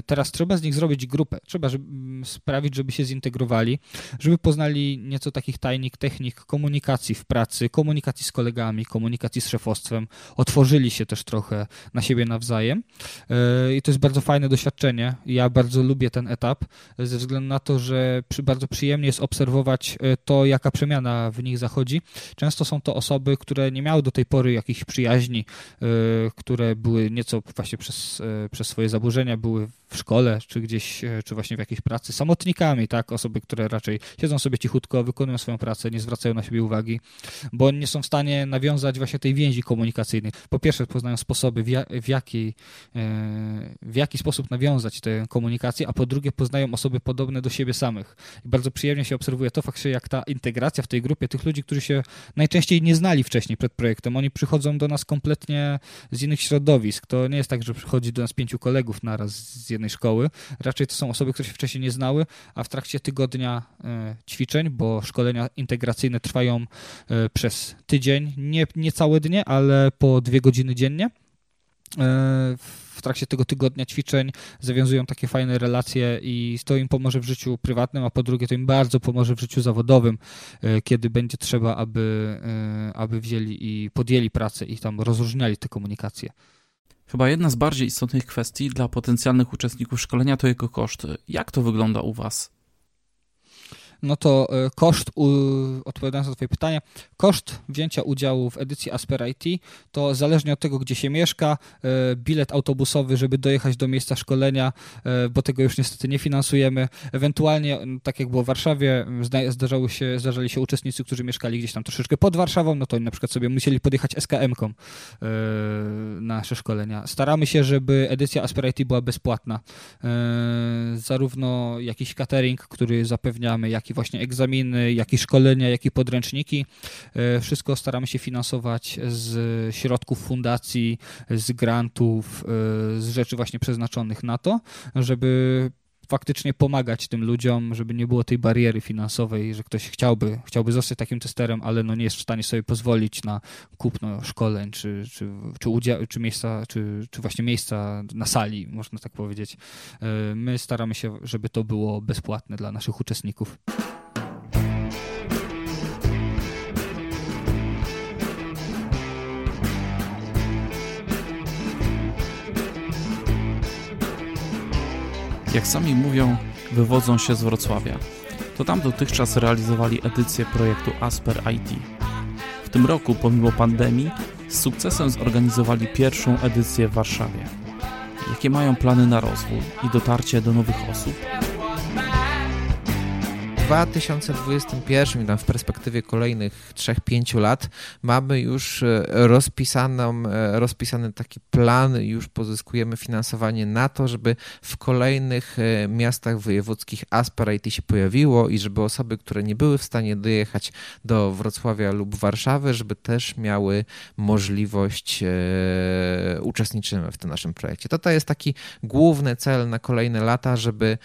teraz trzeba z nich zrobić grupę. Trzeba żeby, sprawić, żeby się zintegrowali, żeby poznali nieco takich tajnik, technik komunikacji w pracy, komunikacji z kolegami, komunikacji z szefostwem. Otworzyli się też trochę na siebie nawzajem. E, I to jest bardzo fajne doświadczenie. Ja bardzo lubię ten etap, ze względu na to, że bardzo przyjemnie jest obserwować e, to, jaka przemiana w nich zachodzi. Często są to osoby, które nie miały do tej pory jakichś przyjaźni, które były nieco właśnie przez, e, przez swoje zaburzenia były w szkole, czy gdzieś, e, czy właśnie w jakiejś pracy, samotnikami, tak, osoby, które raczej siedzą sobie cichutko, wykonują swoją pracę, nie zwracają na siebie uwagi, bo nie są w stanie nawiązać właśnie tej więzi komunikacyjnej. Po pierwsze poznają sposoby, w, ja, w, jaki, e, w jaki sposób nawiązać tę komunikację, a po drugie poznają osoby podobne do siebie samych. I bardzo przyjemnie się obserwuje to faktycznie, jak ta integracja w tej grupie tych ludzi, którzy się najczęściej nie znali wcześniej przed projektem, oni przychodzą do nas kompletnie z innych środowisk. To nie jest tak, że przychodzi do nas pięciu kolegów naraz z jednej szkoły. Raczej to są osoby, które się wcześniej nie znały, a w trakcie tygodnia e, ćwiczeń, bo szkolenia integracyjne trwają e, przez tydzień, nie, nie całe dnie, ale po dwie godziny dziennie e, w trakcie tego tygodnia ćwiczeń zawiązują takie fajne relacje i to im pomoże w życiu prywatnym, a po drugie to im bardzo pomoże w życiu zawodowym, kiedy będzie trzeba, aby, aby wzięli i podjęli pracę i tam rozróżniali te komunikacje. Chyba jedna z bardziej istotnych kwestii dla potencjalnych uczestników szkolenia to jego koszty. Jak to wygląda u Was? No to e, koszt, odpowiadając na Twoje pytanie, koszt wzięcia udziału w edycji Asper IT to zależnie od tego, gdzie się mieszka, e, bilet autobusowy, żeby dojechać do miejsca szkolenia, e, bo tego już niestety nie finansujemy. Ewentualnie, tak jak było w Warszawie, zdarzały się, zdarzali się uczestnicy, którzy mieszkali gdzieś tam troszeczkę pod Warszawą, no to oni na przykład sobie musieli podjechać SKM-ką na nasze szkolenia. Staramy się, żeby edycja Asper IT była bezpłatna. Zarówno jakiś catering, który zapewniamy, jak i właśnie egzaminy, jak i szkolenia, jak i podręczniki. E, wszystko staramy się finansować z środków fundacji, z grantów, e, z rzeczy właśnie przeznaczonych na to, żeby faktycznie pomagać tym ludziom, żeby nie było tej bariery finansowej, że ktoś chciałby, chciałby zostać takim testerem, ale no nie jest w stanie sobie pozwolić na kupno szkoleń, czy, czy, czy, udział, czy, miejsca, czy, czy właśnie miejsca na sali, można tak powiedzieć. E, my staramy się, żeby to było bezpłatne dla naszych uczestników. Jak sami mówią, wywodzą się z Wrocławia. To tam dotychczas realizowali edycję projektu Asper IT. W tym roku, pomimo pandemii, z sukcesem zorganizowali pierwszą edycję w Warszawie. Jakie mają plany na rozwój i dotarcie do nowych osób? 2021, tam w perspektywie kolejnych 3-5 lat, mamy już e, rozpisaną, e, rozpisany taki plan, już pozyskujemy finansowanie na to, żeby w kolejnych e, miastach wojewódzkich Aspera IT się pojawiło i żeby osoby, które nie były w stanie dojechać do Wrocławia lub Warszawy, żeby też miały możliwość uczestniczymy w tym naszym projekcie. To to jest taki główny cel na kolejne lata, żeby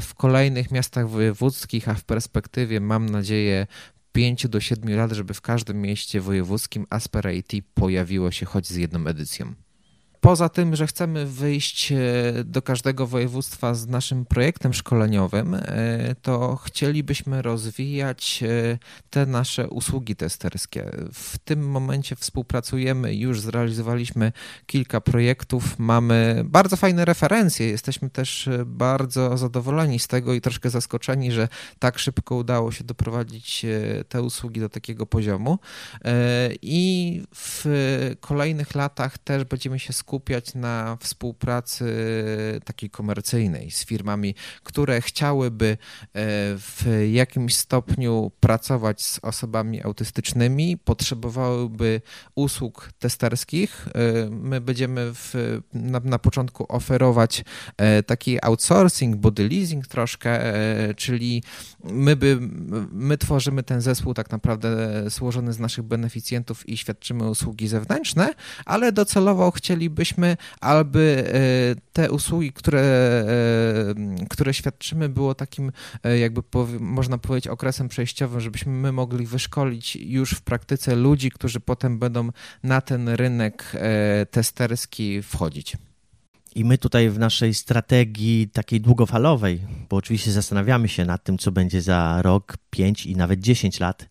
w kolejnych miastach wojewódzkich, a w perspektywie mam nadzieję 5 do 7 lat, żeby w każdym mieście wojewódzkim Aspera IT pojawiło się choć z jedną edycją. Poza tym, że chcemy wyjść e, do każdego województwa z naszym projektem szkoleniowym, e, to chcielibyśmy rozwijać e, te nasze usługi testerskie. W tym momencie współpracujemy, już zrealizowaliśmy kilka projektów, mamy bardzo fajne referencje, jesteśmy też bardzo zadowoleni z tego i troszkę zaskoczeni, że tak szybko udało się doprowadzić te usługi do takiego poziomu. I w kolejnych latach też będziemy się skupiać skupiać na współpracy takiej komercyjnej z firmami, które chciałyby e, w jakimś stopniu pracować z osobami autystycznymi, potrzebowałyby usług testerskich. E, my będziemy w, na, na początku oferować e, taki outsourcing, body leasing troszkę, czyli my, by, my tworzymy ten zespół tak naprawdę złożony z naszych beneficjentów i świadczymy usługi zewnętrzne, ale docelowo chcielibyśmy, aby e, te usługi, które, e, które świadczymy, było takim, e, jakby można powiedzieć, okresem przejściowym, żebyśmy my mogli wyszkolić już w praktyce ludzi, którzy potem będą na ten rynek testerski wchodzić. I my tutaj w naszej strategii takiej długofalowej, bo oczywiście zastanawiamy się nad tym, co będzie za rok, pięć i nawet dziesięć lat,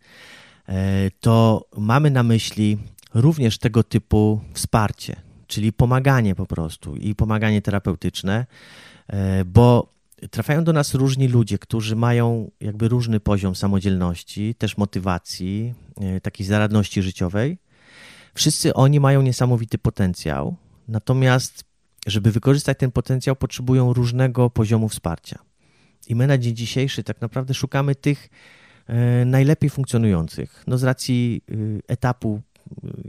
to mamy na myśli również tego typu wsparcie, czyli pomaganie po prostu i pomaganie terapeutyczne, e, bo trafiają do nas różni ludzie, którzy mają jakby różny poziom samodzielności, też motywacji, e, takiej zaradności życiowej. Wszyscy oni mają niesamowity potencjał, natomiast żeby wykorzystać ten potencjał, potrzebują różnego poziomu wsparcia. I my na dzień dzisiejszy tak naprawdę szukamy tych e, najlepiej funkcjonujących. No z racji y, etapu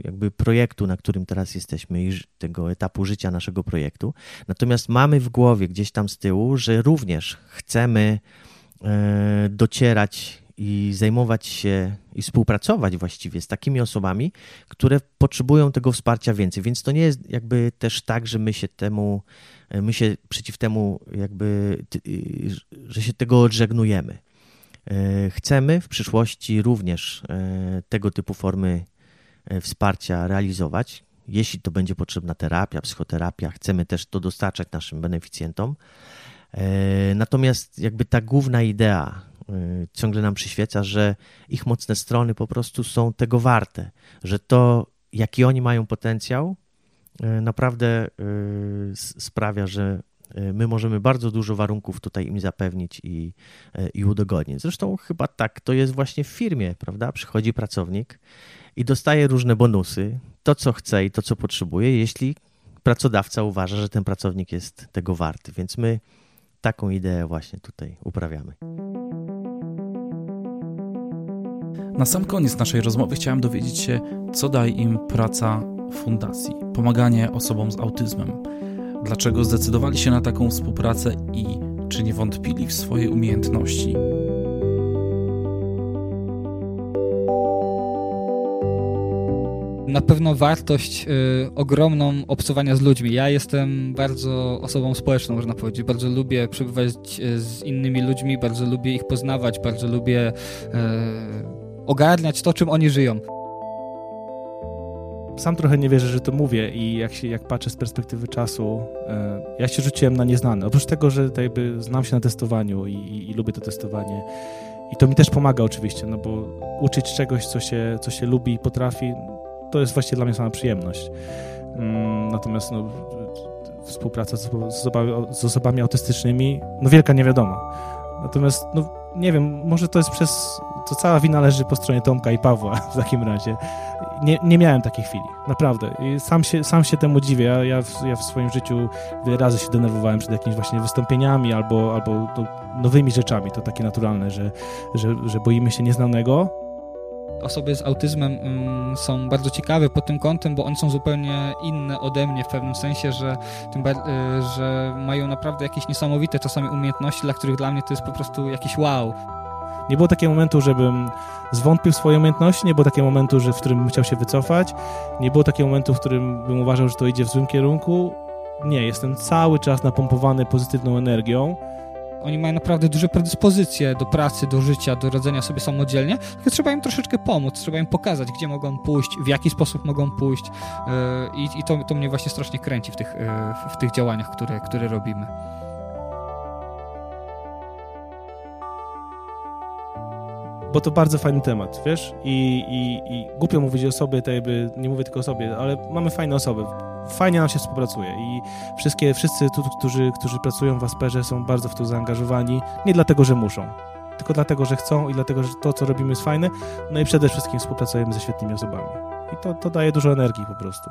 jakby projektu, na którym teraz jesteśmy i tego etapu życia naszego projektu. Natomiast mamy w głowie gdzieś tam z tyłu, że również chcemy e, docierać i zajmować się i współpracować właściwie z takimi osobami, które potrzebują tego wsparcia więcej. Więc to nie jest jakby też tak, że my się temu, my się przeciw temu jakby, że się tego odżegnujemy. E, chcemy w przyszłości również e, tego typu formy e, wsparcia realizować. Jeśli to będzie potrzebna terapia, psychoterapia, chcemy też to dostarczać naszym beneficjentom. Natomiast jakby ta główna idea Y, ciągle nam przyświeca, że ich mocne strony po prostu są tego warte, że to, jaki oni mają potencjał, naprawdę sprawia, że my możemy bardzo dużo warunków tutaj im zapewnić i, i udogodnić. Zresztą chyba tak to jest właśnie w firmie, prawda? Przychodzi pracownik i dostaje różne bonusy, to co chce i to co potrzebuje, jeśli pracodawca uważa, że ten pracownik jest tego warty. Więc my taką ideę właśnie tutaj uprawiamy. Na sam koniec naszej rozmowy chciałem dowiedzieć się, co daje im praca fundacji, pomaganie osobom z autyzmem. Dlaczego zdecydowali się na taką współpracę i czy nie wątpili w swoje umiejętności? na pewno wartość y, ogromną obcowania z ludźmi. Ja jestem bardzo osobą społeczną, można powiedzieć. Bardzo lubię przebywać y, z innymi ludźmi, bardzo lubię ich poznawać, bardzo lubię y, ogarniać to, czym oni żyją. Sam trochę nie wierzę, że to mówię i jak, się, jak patrzę z perspektywy czasu, e, ja się rzuciłem na nieznane. Oprócz tego, że jakby znam się na testowaniu i, i, i, lubię to testowanie i to mi też pomaga oczywiście, no bo uczyć czegoś, co się, co się lubi i potrafi, to jest właściwie dla mnie sama przyjemność. Mm, natomiast no, współpraca z, z, osobami, z osobami autystycznymi, no wielka niewiadoma Natomiast, no nie wiem, może to jest przez. To cała wina leży po stronie Tomka i Pawła w takim razie. Nie, nie miałem takiej chwili, naprawdę. I sam się, sam się temu dziwię. Ja, ja, w, ja w swoim życiu wiele razy się denerwowałem przed jakimiś właśnie wystąpieniami albo, albo no, nowymi rzeczami. To takie naturalne, że, że, że boimy się nieznanego, osoby z autyzmem mm, są bardzo ciekawe pod tym kątem, bo one są zupełnie inne ode mnie w pewnym sensie, że, y, że mają naprawdę jakieś niesamowite czasami umiejętności, dla których dla mnie to jest po prostu jakiś wow. Nie było takiego momentu, żebym zwątpił w swoje umiejętności, nie było takiego momentu, że, w którym chciał się wycofać, nie było takiego momentu, w którym bym uważał, że to idzie w złym kierunku. Nie, jestem cały czas napompowany pozytywną energią. Oni mają naprawdę duże predyspozycje do pracy, do życia, do radzenia sobie samodzielnie, tylko trzeba im troszeczkę pomóc, trzeba im pokazać, gdzie mogą pójść, w jaki sposób mogą pójść yy, i, i to, to mnie właśnie strasznie kręci w tych, yy, w tych działaniach, które, które robimy. Bo to bardzo fajny temat, wiesz? I, i, i głupio mówić o sobie, tak jakby, nie mówię tylko o sobie, ale mamy fajne osoby. Fajnie nam się współpracuje i wszystkie, wszyscy tu, którzy, którzy pracują w Asperze są bardzo w to zaangażowani, nie dlatego, że muszą, tylko dlatego, że chcą i dlatego, że to, co robimy jest fajne, no i przede wszystkim współpracujemy ze świetnymi osobami. I to, to daje dużo energii po prostu.